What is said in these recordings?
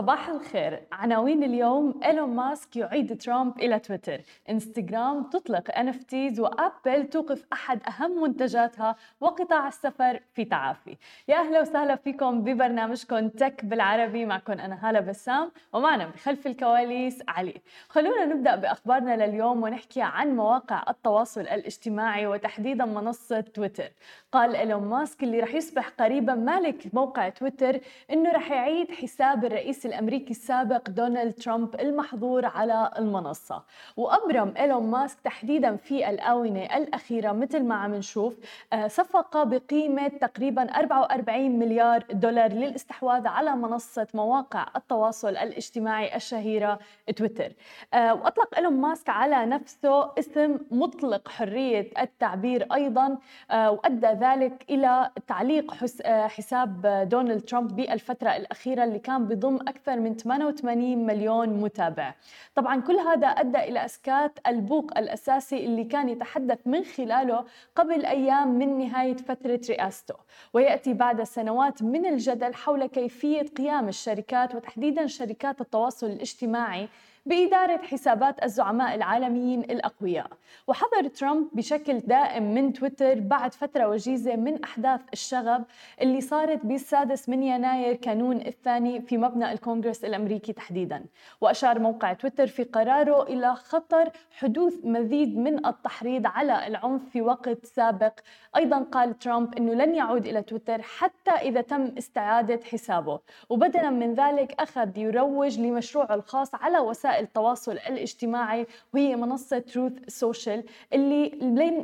صباح الخير. عناوين اليوم إيلون ماسك يعيد ترامب إلى تويتر. إنستغرام تطلق NFTs وأبل توقف أحد أهم منتجاتها وقطاع السفر في تعافي. يا أهلا وسهلا فيكم ببرنامجكم تك بالعربي. معكم أنا هالة بسام ومعنا بخلف الكواليس علي. خلونا نبدأ بأخبارنا لليوم ونحكي عن مواقع التواصل الاجتماعي وتحديدا منصة تويتر. قال إيلون ماسك اللي رح يصبح قريبا مالك موقع تويتر إنه رح يعيد حساب الرئيس الأمريكي السابق دونالد ترامب المحظور على المنصة. وأبرم إيلون ماسك تحديدا في الآونة الأخيرة مثل ما عم نشوف آه، صفقة بقيمة تقريبا 44 مليار دولار للاستحواذ على منصة مواقع التواصل الاجتماعي الشهيرة تويتر. آه، وأطلق إيلون ماسك على نفسه اسم مطلق حرية التعبير أيضا آه، وأدى ذلك إلى تعليق حساب دونالد ترامب بالفترة الأخيرة اللي كان بضم أكثر من 88 مليون متابع. طبعا كل هذا أدى إلى أسكات البوق الأساسي اللي كان يتحدث من خلاله قبل أيام من نهاية فترة رئاسته. ويأتي بعد سنوات من الجدل حول كيفية قيام الشركات وتحديدا شركات التواصل الاجتماعي بإدارة حسابات الزعماء العالميين الأقوياء. وحضر ترامب بشكل دائم من تويتر بعد فترة وجيزة من أحداث الشغب اللي صارت بالسادس من يناير كانون الثاني في مبنى الكونغرس الأمريكي تحديدا. وأشار موقع تويتر في قراره إلى خطر حدوث مزيد من التحريض على العنف في وقت سابق. أيضا قال ترامب أنه لن يعود إلى تويتر حتى إذا تم استعادة حسابه. وبدلا من ذلك أخذ يروج لمشروعه الخاص على وسائل التواصل الاجتماعي وهي منصة Truth Social اللي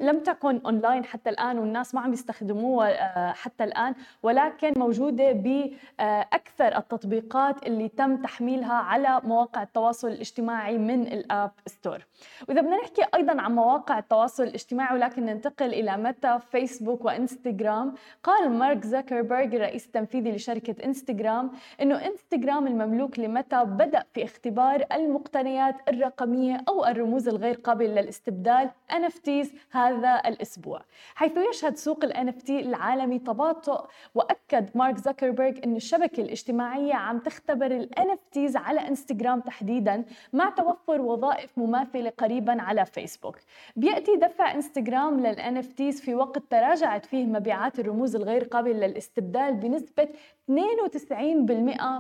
لم تكن اونلاين حتى الآن والناس ما عم يستخدموها آه، حتى الآن ولكن موجودة بأكثر التطبيقات اللي تم تحميلها على مواقع التواصل الاجتماعي من ال App Store وإذا بدنا نحكي أيضا عن مواقع التواصل الاجتماعي ولكن ننتقل إلى Meta؟ فيسبوك وإنستغرام. قال مارك زكربرج الرئيس التنفيذي لشركة إنستغرام إنه إنستغرام المملوك ل Meta بدأ في اختبار المقتنيات الرقمية أو الرموز الغير قابلة للاستبدال NFTs هذا الأسبوع حيث يشهد سوق ال NFT العالمي تباطؤ وأكد مارك زكربرج أن الشبكة الاجتماعية عم تختبر ال NFTs على إنستغرام تحديدا مع توفر وظائف مماثلة قريبا على فيسبوك. بيأتي دفع إنستغرام لل NFTs في وقت تراجعت فيه مبيعات الرموز الغير قابلة للاستبدال بنسبة 92%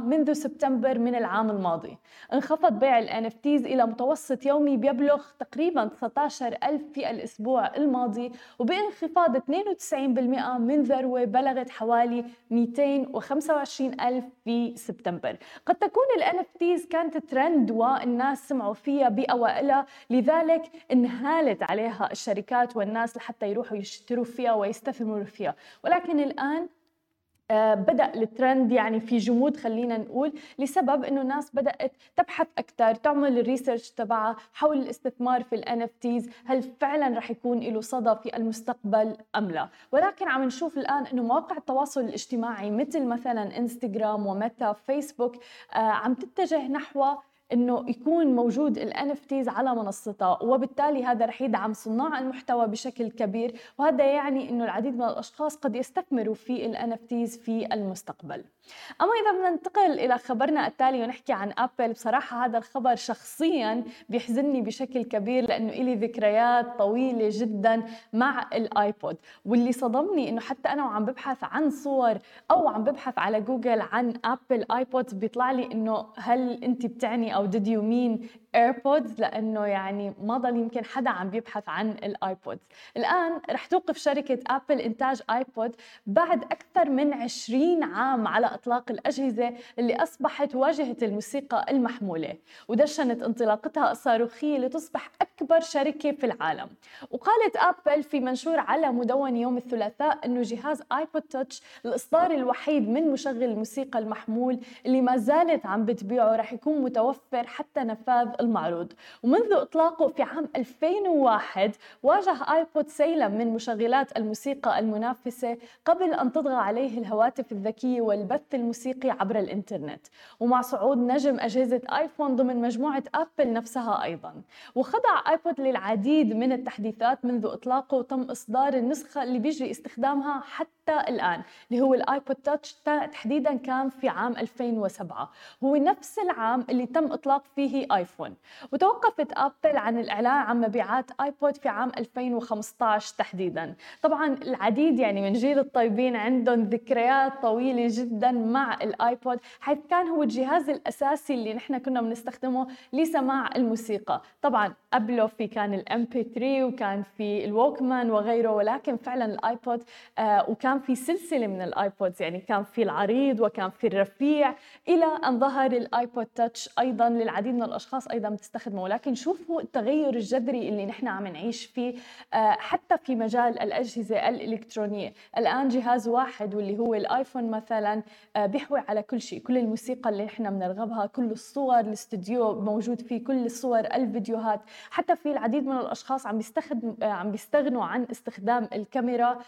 منذ سبتمبر من العام الماضي. انخفض بيع NFTs إلى متوسط يومي بيبلغ تقريبا 19 ألف في الأسبوع الماضي وبانخفاض 92% من ذروة بلغت حوالي 225 ألف في سبتمبر. قد تكون ال NFTs كانت ترند والناس سمعوا فيها بأوائلها لذلك انهالت عليها الشركات والناس لحتى يروحوا يشتروا فيها ويستثمروا فيها. ولكن الآن بدأ الترند يعني في جمود خلينا نقول لسبب إنه الناس بدأت تبحث أكثر تعمل ال research تبعها حول الاستثمار في ال NFTs هل فعلا رح يكون له صدى في المستقبل أم لا؟ ولكن عم نشوف الآن إنه مواقع التواصل الاجتماعي مثل مثلا انستغرام وميتا فيسبوك آه، عم تتجه نحو إنه يكون موجود ال NFTs على منصتها وبالتالي هذا رح يدعم صناع المحتوى بشكل كبير وهذا يعني إنه العديد من الأشخاص قد يستثمروا في ال NFTs في المستقبل. أما إذا بدنا ننتقل إلى خبرنا التالي ونحكي عن ابل بصراحة هذا الخبر شخصيا بيحزنني بشكل كبير لأنه إلي ذكريات طويلة جدا مع الآيبود واللي صدمني إنه حتى أنا وعم ببحث عن صور أو عم ببحث على جوجل عن ابل ايبود بيطلع لي إنه هل انت بتعني او did you mean AirPods لأنه يعني ما ضل يمكن حدا عم بيبحث عن الآيبودز. الآن رح توقف شركة ابل إنتاج آيبود بعد أكثر من 20 عام على إطلاق الأجهزة اللي أصبحت واجهة الموسيقى المحمولة ودشنت انطلاقتها الصاروخية لتصبح أكثر أكبر شركة في العالم. وقالت أبل في منشور على مدون يوم الثلاثاء أنه جهاز آيبود تاتش الإصدار الوحيد من مشغل الموسيقى المحمول اللي ما زالت عم بتبيعه رح يكون متوفر حتى نفاذ المعروض. ومنذ إطلاقه في عام 2001 واجه آيبود سيلا من مشغلات الموسيقى المنافسة قبل أن تطغى عليه الهواتف الذكية والبث الموسيقي عبر الإنترنت. ومع صعود نجم أجهزة آيفون ضمن مجموعة أبل نفسها أيضا. وخضع آيبود للعديد من التحديثات منذ إطلاقه وتم إصدار النسخة اللي بيجري استخدامها حتى الآن اللي هو الآيبود تاتش تحديدا كان في عام 2007 هو نفس العام اللي تم إطلاق فيه آيفون. وتوقفت أبل عن الإعلان عن مبيعات آيبود في عام 2015 تحديدا. طبعا العديد يعني من جيل الطيبين عندهم ذكريات طويلة جدا مع الآيبود حيث كان هو الجهاز الأساسي اللي نحن كنا بنستخدمه لسماع الموسيقى. طبعا قبله في كان ال MP3 وكان في ال Walkman وغيره ولكن فعلا الآيبود آه وكان في سلسلة من الآيبودز يعني كان في العريض وكان في الرفيع إلى أن ظهر الآيبود تاتش أيضا للعديد من الأشخاص أيضا بتستخدمه. ولكن شوفوا التغير الجذري اللي نحن عم نعيش فيه آه حتى في مجال الأجهزة الإلكترونية. الآن جهاز واحد واللي هو الآيفون مثلا آه بيحوي على كل شيء. كل الموسيقى اللي نحن بنرغبها كل الصور الاستوديو موجود فيه كل الصور الفيديوهات. حتى في العديد من الأشخاص عم بيستخدم آه، عم بيستغنوا عن استخدام الكاميرا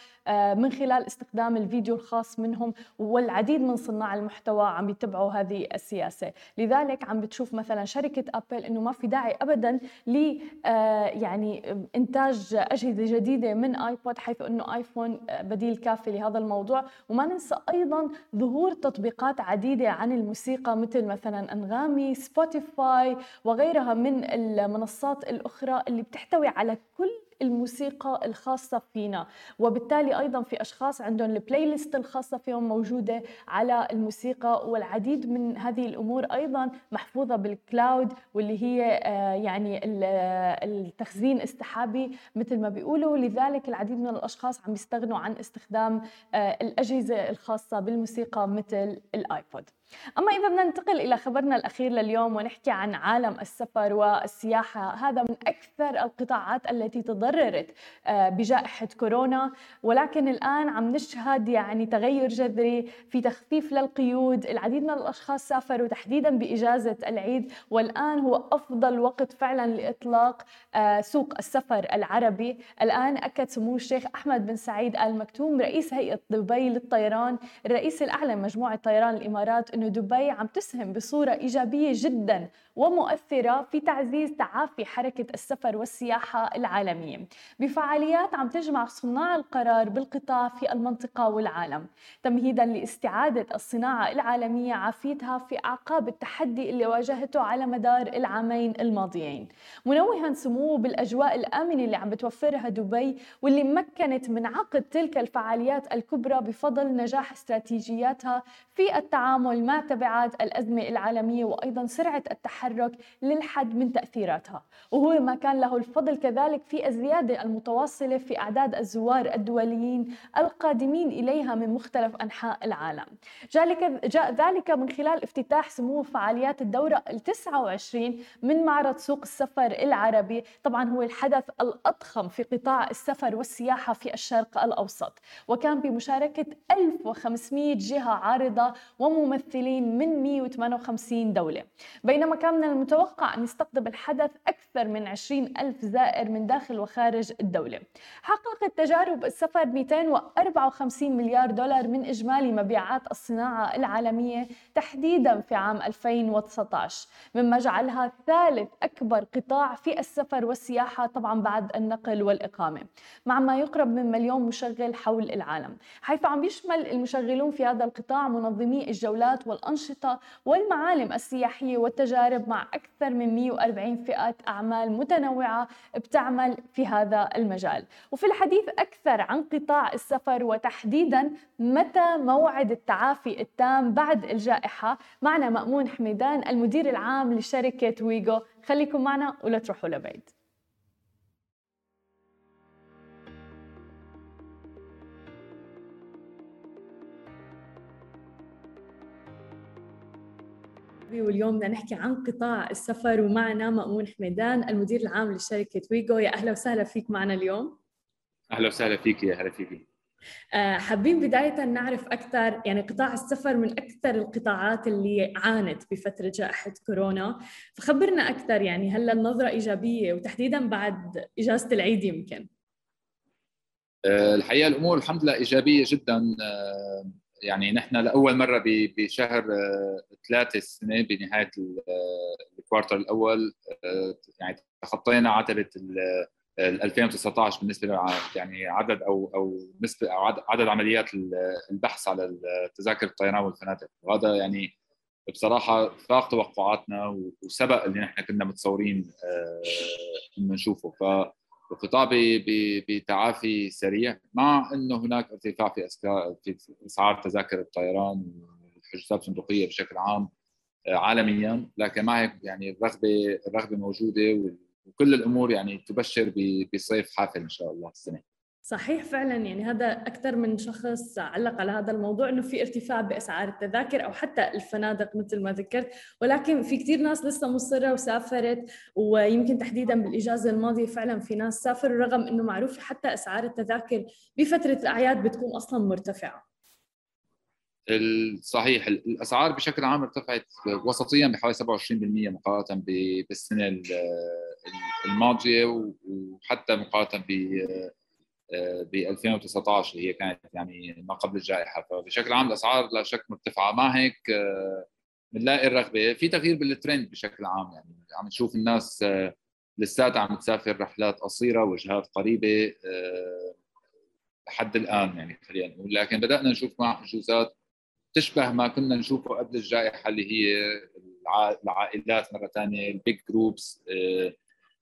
من خلال استخدام الفيديو الخاص منهم والعديد من صناع المحتوى عم بيتبعوا هذه السياسة. لذلك عم بتشوف مثلا شركة أبل إنه ما في داعي ابدا ل آه، يعني إنتاج أجهزة جديدة من ايبود حيث إنه ايفون بديل كافي لهذا الموضوع. وما ننسى أيضا ظهور تطبيقات عديدة عن الموسيقى مثل مثلا أنغامي سبوتيفاي وغيرها من المنصات الأخرى اللي بتحتوي على كل الموسيقى الخاصة فينا. وبالتالي أيضا في أشخاص عندهم ال playlist الخاصة فيهم موجودة على الموسيقى والعديد من هذه الأمور أيضا محفوظة بال cloud واللي هي آه، يعني التخزين السحابي مثل ما بيقولوا. لذلك العديد من الأشخاص عم يستغنوا عن استخدام آه، الأجهزة الخاصة بالموسيقى مثل الآيبود. أما إذا بدنا ننتقل إلى خبرنا الأخير لليوم ونحكي عن عالم السفر والسياحة هذا من أكثر القطاعات التي تضررت آه، بجائحة كورونا. ولكن الآن عم نشهد يعني تغير جذري في تخفيف للقيود. العديد من الأشخاص سافروا تحديدا بإجازة العيد والآن هو أفضل وقت فعلا لإطلاق آه، سوق السفر العربي. الآن أكد سمو الشيخ أحمد بن سعيد آل مكتوم رئيس هيئة دبي للطيران الرئيس الأعلى لمجموعة طيران الإمارات إنه دبي عم تسهم بصورة إيجابية جدا. ومؤثرة في تعزيز تعافي حركة السفر والسياحة العالمية. بفعاليات عم تجمع صناع القرار بالقطاع في المنطقة والعالم. تمهيدا لاستعادة الصناعة العالمية عافيتها في أعقاب التحدي اللي واجهته على مدار العامين الماضيين. منوها سموه بالأجواء الآمنة اللي عم بتوفرها دبي واللي مكنت من عقد تلك الفعاليات الكبرى بفضل نجاح استراتيجياتها في التعامل مع تبعات الأزمة العالمية وأيضا سرعة التحرك للحد من تأثيراتها. وهو ما كان له الفضل كذلك في الزيادة المتواصلة في أعداد الزوار الدوليين القادمين إليها من مختلف أنحاء العالم. جاء ذلك من خلال افتتاح سمو فعاليات الدورة ال 29 من معرض سوق السفر العربي. طبعا هو الحدث الأضخم في قطاع السفر والسياحة في الشرق الأوسط. وكان بمشاركة 1500 جهة عارضة وممثلين من 158 دولة. بينما كان من المتوقع أن يستقطب الحدث أكثر من 20 ألف زائر من داخل وخارج الدولة. حققت تجارب السفر 254 مليار دولار من إجمالي مبيعات الصناعة العالمية تحديدا في عام 2019 مما جعلها ثالث أكبر قطاع في السفر والسياحة طبعا بعد النقل والإقامة مع ما يقرب من مليون مشغل حول العالم. حيث عم يشمل المشغلون في هذا القطاع منظمي الجولات والأنشطة والمعالم السياحية والتجارب مع أكثر من 140 فئات أعمال متنوعة بتعمل في هذا المجال. وفي الحديث أكثر عن قطاع السفر وتحديدا متى موعد التعافي التام بعد الجائحة معنا مأمون حميدان المدير العام لشركة ويجو. خليكم معنا ولا تروحوا لبعيد. واليوم بدنا نحكي عن قطاع السفر ومعنا مأمون حميدان المدير العام لشركة ويجو. يا أهلا وسهلا فيك معنا اليوم. أهلا وسهلا فيك يا هلا فيكي آه، حابين بداية نعرف أكثر يعني قطاع السفر من أكثر القطاعات اللي عانت بفترة جائحة كورونا. فخبرنا أكثر يعني هلا النظرة إيجابية؟ وتحديدا بعد إجازة العيد يمكن. آه، الحقيقة الأمور الحمد لله إيجابية جدا آه، يعني نحن لأول مرة بشهر ثلاثة السنة بنهاية الكوارتر الأول يعني تخطينا عتبة ال 2019 بالنسبة يعني عدد أو أو نسبة أو عدد عمليات البحث على تذاكر الطيران والفنادق. وهذا يعني بصراحة فاق توقعاتنا وسبق اللي نحن كنا متصورين آه، إنه نشوفه. فالقطاع بتعافي سريع مع إنه هناك ارتفاع في في أسعار تذاكر الطيران والحجوزات الفندقيه بشكل عام آه، عالميا لكن مع هيك يعني الرغبة الرغبة موجودة وكل الأمور يعني تبشر بصيف حافل إن شاء الله السنة. صحيح فعلا يعني هذا أكثر من شخص علق على هذا الموضوع إنه في ارتفاع بأسعار التذاكر أو حتى الفنادق مثل ما ذكرت. ولكن في كثير ناس لسه مصرة وسافرت ويمكن تحديدا بالإجازة الماضية فعلا في ناس سافروا رغم إنه معروف حتى أسعار التذاكر بفترة الأعياد بتكون أصلا مرتفعة. صحيح الأسعار بشكل عام ارتفعت وسطيا بحوالي 27% مقارنة بالسنة الماضية وحتى مقارنة ب ب 2019 اللي هي كانت يعني ما قبل الجائحة. فبشكل عام الأسعار لا شك مرتفعة. مع هيك بنلاقي الرغبة. في تغيير بالترند بشكل عام يعني. عم نشوف الناس لساتها عم تسافر رحلات قصيرة وجهات قريبة لحد الآن يعني خلينا نقول. لكن بدأنا نشوف مع حجوزات تشبه ما كنا نشوفه قبل الجائحة اللي هي العائلات مرة ثانية ال big groups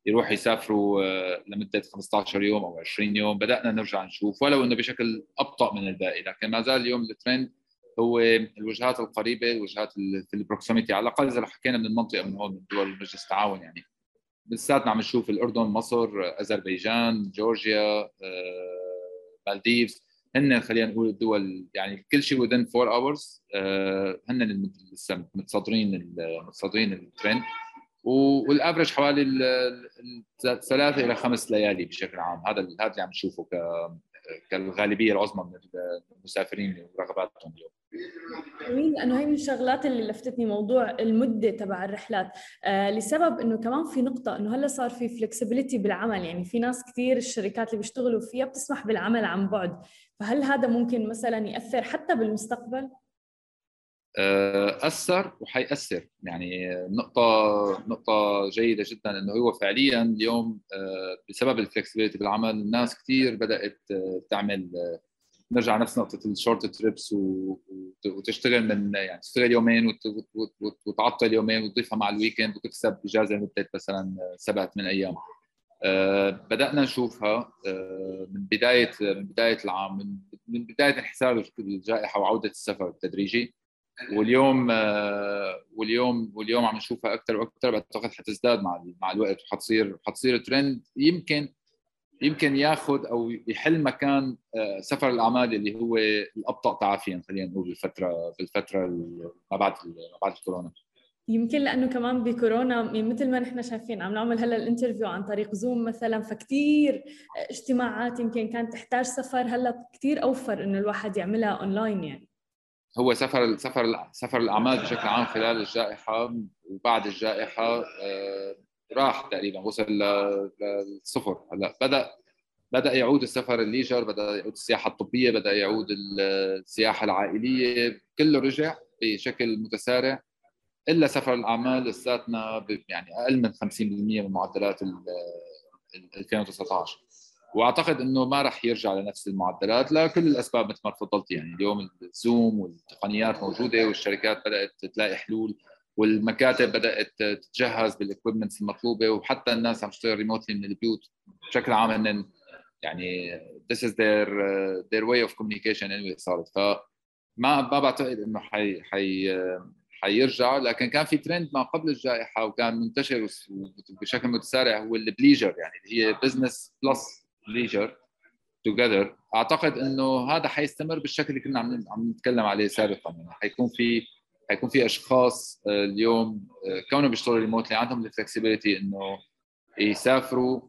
يروحوا يسافروا آه، لمدة 15 يوم أو 20 يوم. بدأنا نرجع نشوف ولو إنه بشكل أبطأ من الباقي. لكن ما زال اليوم الترند هو الوجهات القريبة الوجهات في ال proximity على الأقل إذا حكينا من المنطقة من هون من دول مجلس التعاون يعني. لساتنا عم نشوف الأردن مصر أذربيجان جورجيا آه، مالديفز. هن خلينا نقول الدول يعني كل شيء within 4 hours آه، هن لسه متصدرين متصدرين الترند. وال average حوالي ثلاثة إلى خمس ليالي بشكل عام. هذا هذا اللي عم نشوفه كالغالبية العظمى من المسافرين ورغباتهم اليوم. جميل لأنه هي من الشغلات اللي لفتتني موضوع المدة تبع الرحلات. آه لسبب إنه كمان في نقطة إنه هلأ صار في فلكسبيتي بالعمل. يعني في ناس كثير الشركات اللي بيشتغلوا فيها بتسمح بالعمل عن بعد. فهل هذا ممكن مثلا يأثر حتى بالمستقبل؟ أثر وحيأثر. يعني نقطة نقطة جيدة جدا إنه هو فعليا اليوم آه، بسبب الفلكسبيتي بالعمل الناس كثير بدأت آه، تعمل نرجع نفس نقطة ال short trips وتشتغل من يعني تشتغل يومين وتعطل يومين وتضيفها مع ال weekend وتكسب إجازة لمدة مثلا سبع ثمان أيام. بدأنا نشوفها من بداية من بداية العام من بداية انحسار الجائحة وعودة السفر التدريجي. واليوم آه، واليوم واليوم عم نشوفها أكثر وأكثر بعتقد حتزداد مع مع الوقت وحتصير حتصير ترند يمكن يمكن ياخذ أو يحل مكان آه، سفر الأعمال اللي هو الأبطأ تعافيا خلينا نقول بالفترة بالفترة ما بعد ما بعد الكورونا. يمكن لأنه كمان بكورونا يعني مثل ما نحن شايفين عم نعمل هلأ ال interview عن طريق زوم مثلا فكتير اجتماعات يمكن كانت تحتاج سفر هلأ كثير أوفر إنه الواحد يعملها اونلاين يعني. هو سفر سفر سفر الأعمال بشكل عام خلال الجائحة وبعد الجائحة آه، راح تقريبا وصل للصفر. هلا بدا بدأ يعود السفر الليجر بدأ يعود السياحة الطبية بدأ يعود السياحة العائلية كله رجع بشكل متسارع إلا سفر الأعمال لساتنا يعني أقل من 50% من معدلات 2019 وأعتقد إنه ما راح يرجع لنفس المعدلات لكل الأسباب مثل ما تفضلت يعني اليوم الزوم والتقنيات موجودة والشركات بدأت تلاقي حلول والمكاتب بدأت تتجهز بال equipments المطلوبة وحتى الناس عم تشتغل remotely من البيوت بشكل عام هن يعني this is their their way of communication anyway صارت فما ما بعتقد إنه حي حي حيرجع لكن كان في ترند ما قبل الجائحة وكان منتشر بشكل متسارع هو ال bleisure يعني اللي هي business plus leisure together أعتقد إنه هذا حيستمر بالشكل اللي كنا عم عم نتكلم عليه سابقا. يعني حيكون في حيكون في أشخاص اليوم كونهم بيشتغلوا remotely عندهم ال flexibility إنه يسافروا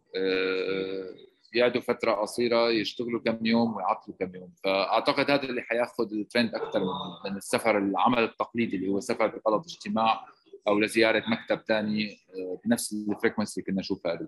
يقعدوا فترة قصيرة يشتغلوا كم يوم ويعطلوا كم يوم. فأعتقد هذا اللي حياخذ الترند أكثر من السفر العمل التقليدي اللي هو سفر بغرض اجتماع أو لزيارة مكتب ثاني بنفس ال frequency كنا نشوفها قبل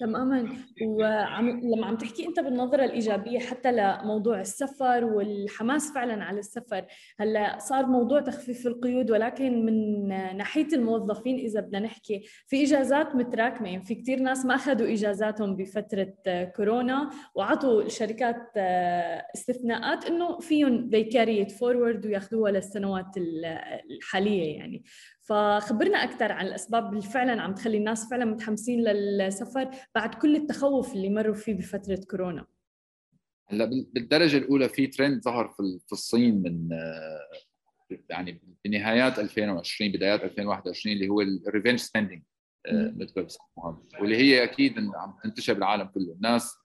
تماما. ولما عم تحكي أنت بالنظرة الإيجابية حتى لموضوع السفر والحماس فعلا على السفر هلأ صار موضوع تخفيف القيود ولكن من ناحية الموظفين إذا بدنا نحكي في إجازات متراكمة. يعني في كثير ناس ما أخذوا إجازاتهم بفترة كورونا وعطوا الشركات استثناءات إنه فيهم they carry it forward وياخذوها للسنوات الحالية يعني. فخبرنا أكثر عن الأسباب اللي فعلا عم تخلي الناس فعلا متحمسين للسفر بعد كل التخوف اللي مروا فيه بفترة كورونا. هلأ بالدرجة الأولى في ترند ظهر في الصين من يعني بنهايات 2020 بدايات 2021 اللي هو ال revenge spending مثل واللي هي أكيد عم تنتشر بالعالم كله. الناس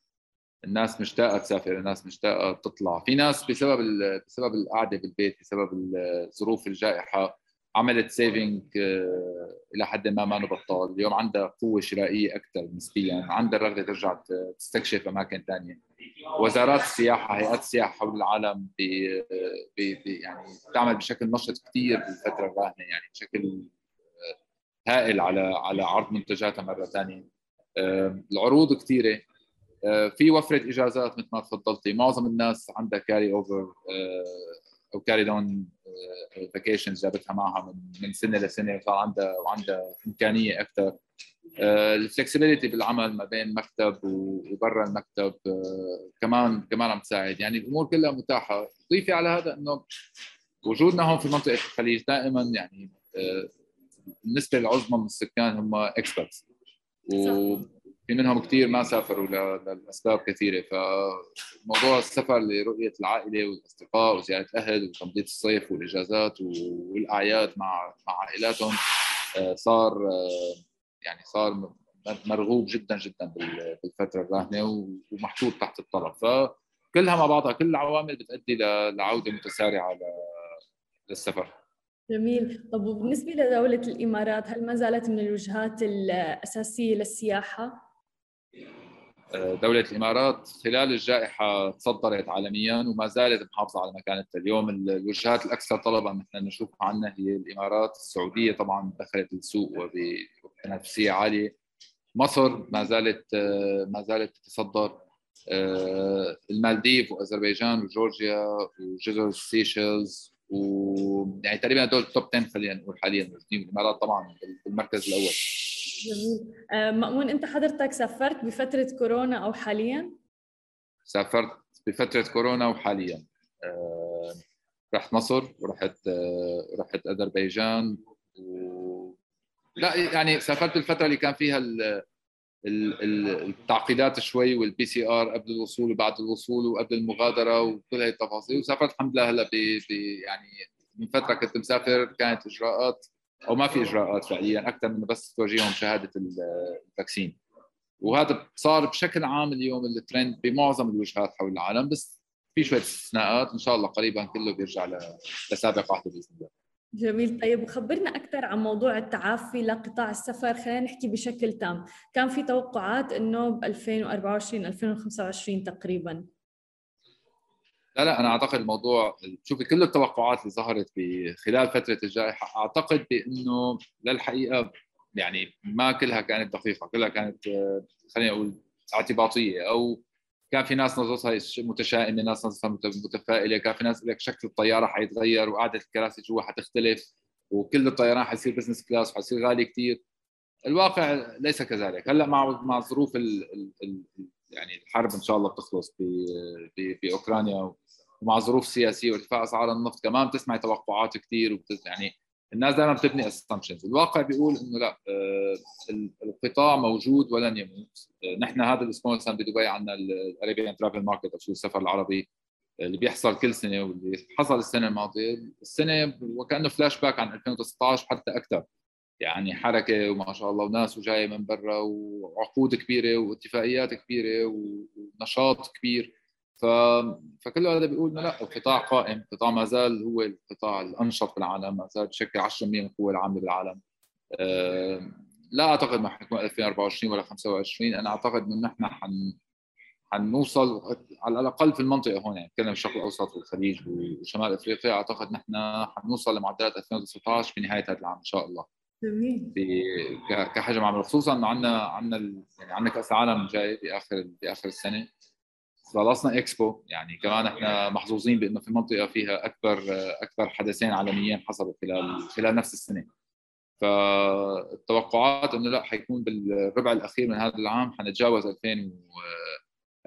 الناس مشتاقة تسافر الناس مشتاقة تطلع. في ناس بسبب بسبب القعدة بالبيت بسبب ظروف الجائحة عملت saving آه، إلى حد ما ما بطال اليوم عندها قوة شرائية أكثر نسبيا. عندها الرغبه ترجع تستكشف أماكن ثانية وزارات السياحة هيئات السياحة حول العالم بي بي يعني تعمل بشكل نشط كثير بالفترة الراهنة يعني بشكل آه، هائل على على عرض منتجاتها مرة ثانية آه، العروض كثيره في وفرة إجازات مثل ما تفضلتي. معظم الناس عندها carry over أو carry down vacations جابتها معها من من سنة لسنة وصار عندها وعندها إمكانية أكثر. آه، الفلكسبيتي بالعمل ما بين مكتب وبرا المكتب آه، كمان كمان عم تساعد. يعني الأمور كلها متاحة. ضيفي على هذا إنه وجودنا هون في منطقة الخليج دائما يعني آه، النسبة العظمى من السكان هم اكسبرتس في منهم كثير ما سافروا لاسباب كثيرة فموضوع السفر لرؤية العائلة والأصدقاء وزيارة الأهل وتمضية الصيف والإجازات والأعياد مع مع عائلاتهم آه، صار آه، يعني صار مرغوب جدا جدا بالفترة الراهنة ومحطوط تحت الطلب فكلها مع بعضها كل العوامل بتؤدي لعودة متسارعة للسفر. جميل. طب وبالنسبة لدولة الإمارات هل ما زالت من الوجهات الأساسية للسياحة؟ دولة الإمارات خلال الجائحة تصدرت عالميا وما زالت محافظة على مكانتها اليوم الوجهات الأكثر طلبا نحن نشوفها عنا هي الإمارات السعودية طبعا دخلت السوق وبتنافسية عالية. مصر ما زالت ما زالت تتصدر. المالديف وأذربيجان وجورجيا وجزر السيشلز و يعني تقريبا دول top 10 خلينا نقول حاليا الإمارات طبعا بالمركز الأول. جميل. آه، مأمون أنت حضرتك سافرت بفترة كورونا أو حاليا؟ سافرت بفترة كورونا وحاليا. آه، رحت مصر ورحت آه، رحت أذربيجان و... لا يعني سافرت الفترة اللي كان فيها ال... التعقيدات شوي وال PCR قبل الوصول وبعد الوصول وقبل المغادرة وكل هاي التفاصيل. وسافرت الحمد لله هلا ب يعني من فترة كنت مسافر كانت إجراءات أو ما في إجراءات فعليا أكثر من بس توجيههم شهادة ال vaccine. وهذا صار بشكل عام اليوم الترند بمعظم الوجهات حول العالم بس في شوية استثناءات إن شاء الله قريبا كله بيرجع لسابق عهده بإذن الله. جميل. طيب وخبرنا أكثر عن موضوع التعافي لقطاع السفر. خلينا نحكي بشكل تام. كان في توقعات إنه ب 2024 2025 تقريبا. لا لا أنا أعتقد الموضوع شوفي كل التوقعات اللي ظهرت خلال فترة الجائحة أعتقد بأنه للحقيقة يعني ما كلها كانت دقيقة كلها كانت خلينا نقول اعتباطية أو كان في ناس نظرتها متشائمة ناس نظرتها متفائلة كان في ناس لك شكل الطيارة حيتغير وقعدة الكراسي جوا حتختلف وكل الطيران حيصير business class وحيصير غالي كثير الواقع ليس كذلك. هلأ مع مع ظروف ال ال يعني الحرب إن شاء الله بتخلص بأوكرانيا ومع ظروف سياسية وارتفاع أسعار النفط كمان بتسمعي توقعات كثير وبت يعني الناس دائما بتبني assumptions الواقع بيقول إنه لا آه، القطاع موجود ولن يموت. آه، نحن هذا الأسبوع مثلا بدبي عندنا ال Arabian Travel Market أو السفر العربي اللي بيحصل كل سنة واللي حصل السنة الماضية. السنة وكأنه فلاش باك عن 2019 حتى أكثر. يعني حركة وما شاء الله وناس وجاية من برا وعقود كبيرة واتفاقيات كبيرة ونشاط كبير. ف... فكل هذا بيقول إنه لا القطاع قائم، القطاع ما زال هو القطاع الأنشط بالعالم، ما زال بشكل 10% من القوة العامله بالعالم. أه... لا أعتقد ما حيكون 2024 ولا 25 أنا أعتقد إنه نحن حن حنوصل على الأقل في المنطقة هون يعني نتكلم الشرق الأوسط والخليج وشمال إفريقيا أعتقد نحن حنوصل لمعدلات 2019 في نهاية هذا العام إن شاء الله. جميل. كحجم عمل خصوصا انه عندنا عندنا يعني عندنا كأس العالم جاي بآخر بآخر السنة خلصنا إكسبو. يعني كمان إحنا محظوظين بإنه في منطقة فيها أكبر أكبر حدثين عالميين حصلوا خلال خلال نفس السنة. فالتوقعات إنه لا حيكون بالربع الأخير من هذا العام حنتجاوز 2000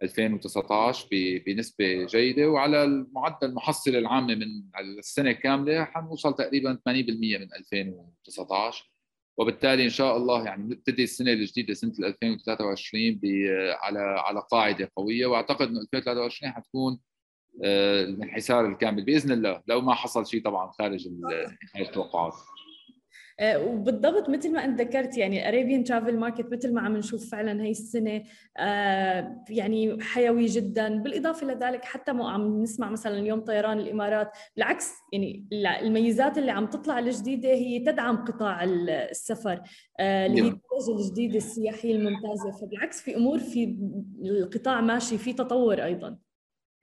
2019 بنسبة جيدة. وعلى المعدل المحصلة العامة من السنة كاملة حنوصل تقريبا 80% من 2019 وبالتالي إن شاء الله يعني نبتدي السنة الجديدة سنة 2023 على على قاعدة قوية. وأعتقد إنه 2023 حتكون آه، الانحسار الكامل بإذن الله. لو ما حصل شيء طبعا خارج التوقعات. آه، وبالضبط مثل ما أنت ذكرت يعني ال Arabian Travel Market مثل ما عم نشوف فعلا هي السنة آه، يعني حيوي جدا. بالإضافة لذلك حتى مو عم نسمع مثلا اليوم طيران الإمارات بالعكس يعني الميزات اللي عم تطلع الجديدة هي تدعم قطاع السفر آه، اللي هي نعم. الدرجه الجديده السياحيه الممتازة. فبالعكس في أمور في القطاع ماشي في تطور أيضا.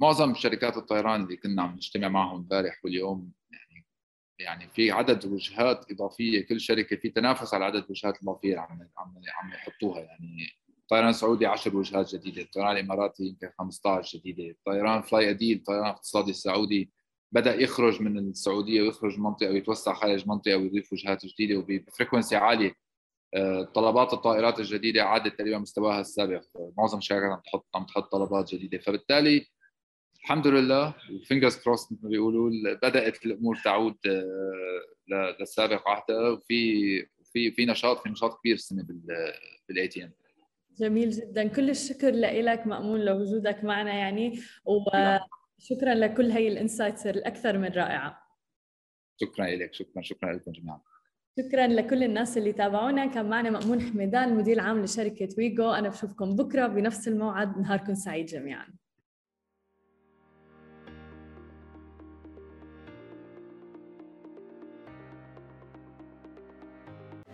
معظم شركات الطيران اللي كنا عم نجتمع معهم امبارح واليوم يعني في عدد وجهات إضافية كل شركة في تنافس على عدد وجهات اضافيه عم عم عم يحطوها. يعني طيران سعودي 10 وجهات جديدة، الطيران الاماراتي يمكن 15 جديدة، طيران flyadeal الطيران الاقتصادي السعودي بدأ يخرج من السعودية ويخرج منطقة ويتوسع خارج منطقة ويضيف وجهات جديدة وب frequency عالية. آه، طلبات الطائرات الجديدة عادت تقريبا مستواها السابق. معظم الشركات عم تحط عم تحط طلبات جديدة. فبالتالي الحمد لله. و fingers crossed مثل ما بيقولوا بدأت الأمور تعود آه، للسابق عهدها وفي في في نشاط في نشاط كبير السنة بال ATM جميل جدا. كل الشكر لك مأمون لوجودك معنا يعني. وشكرا لكل هي ال insights الأكثر من رائعة. شكرا لك شكرا شكرا لكم جميعا. شكرا لكل الناس اللي تابعونا. كان معنا مأمون حميدان المدير العام لشركة ويجو. أنا بشوفكم بكرة بنفس الموعد. نهاركم سعيد جميعاً.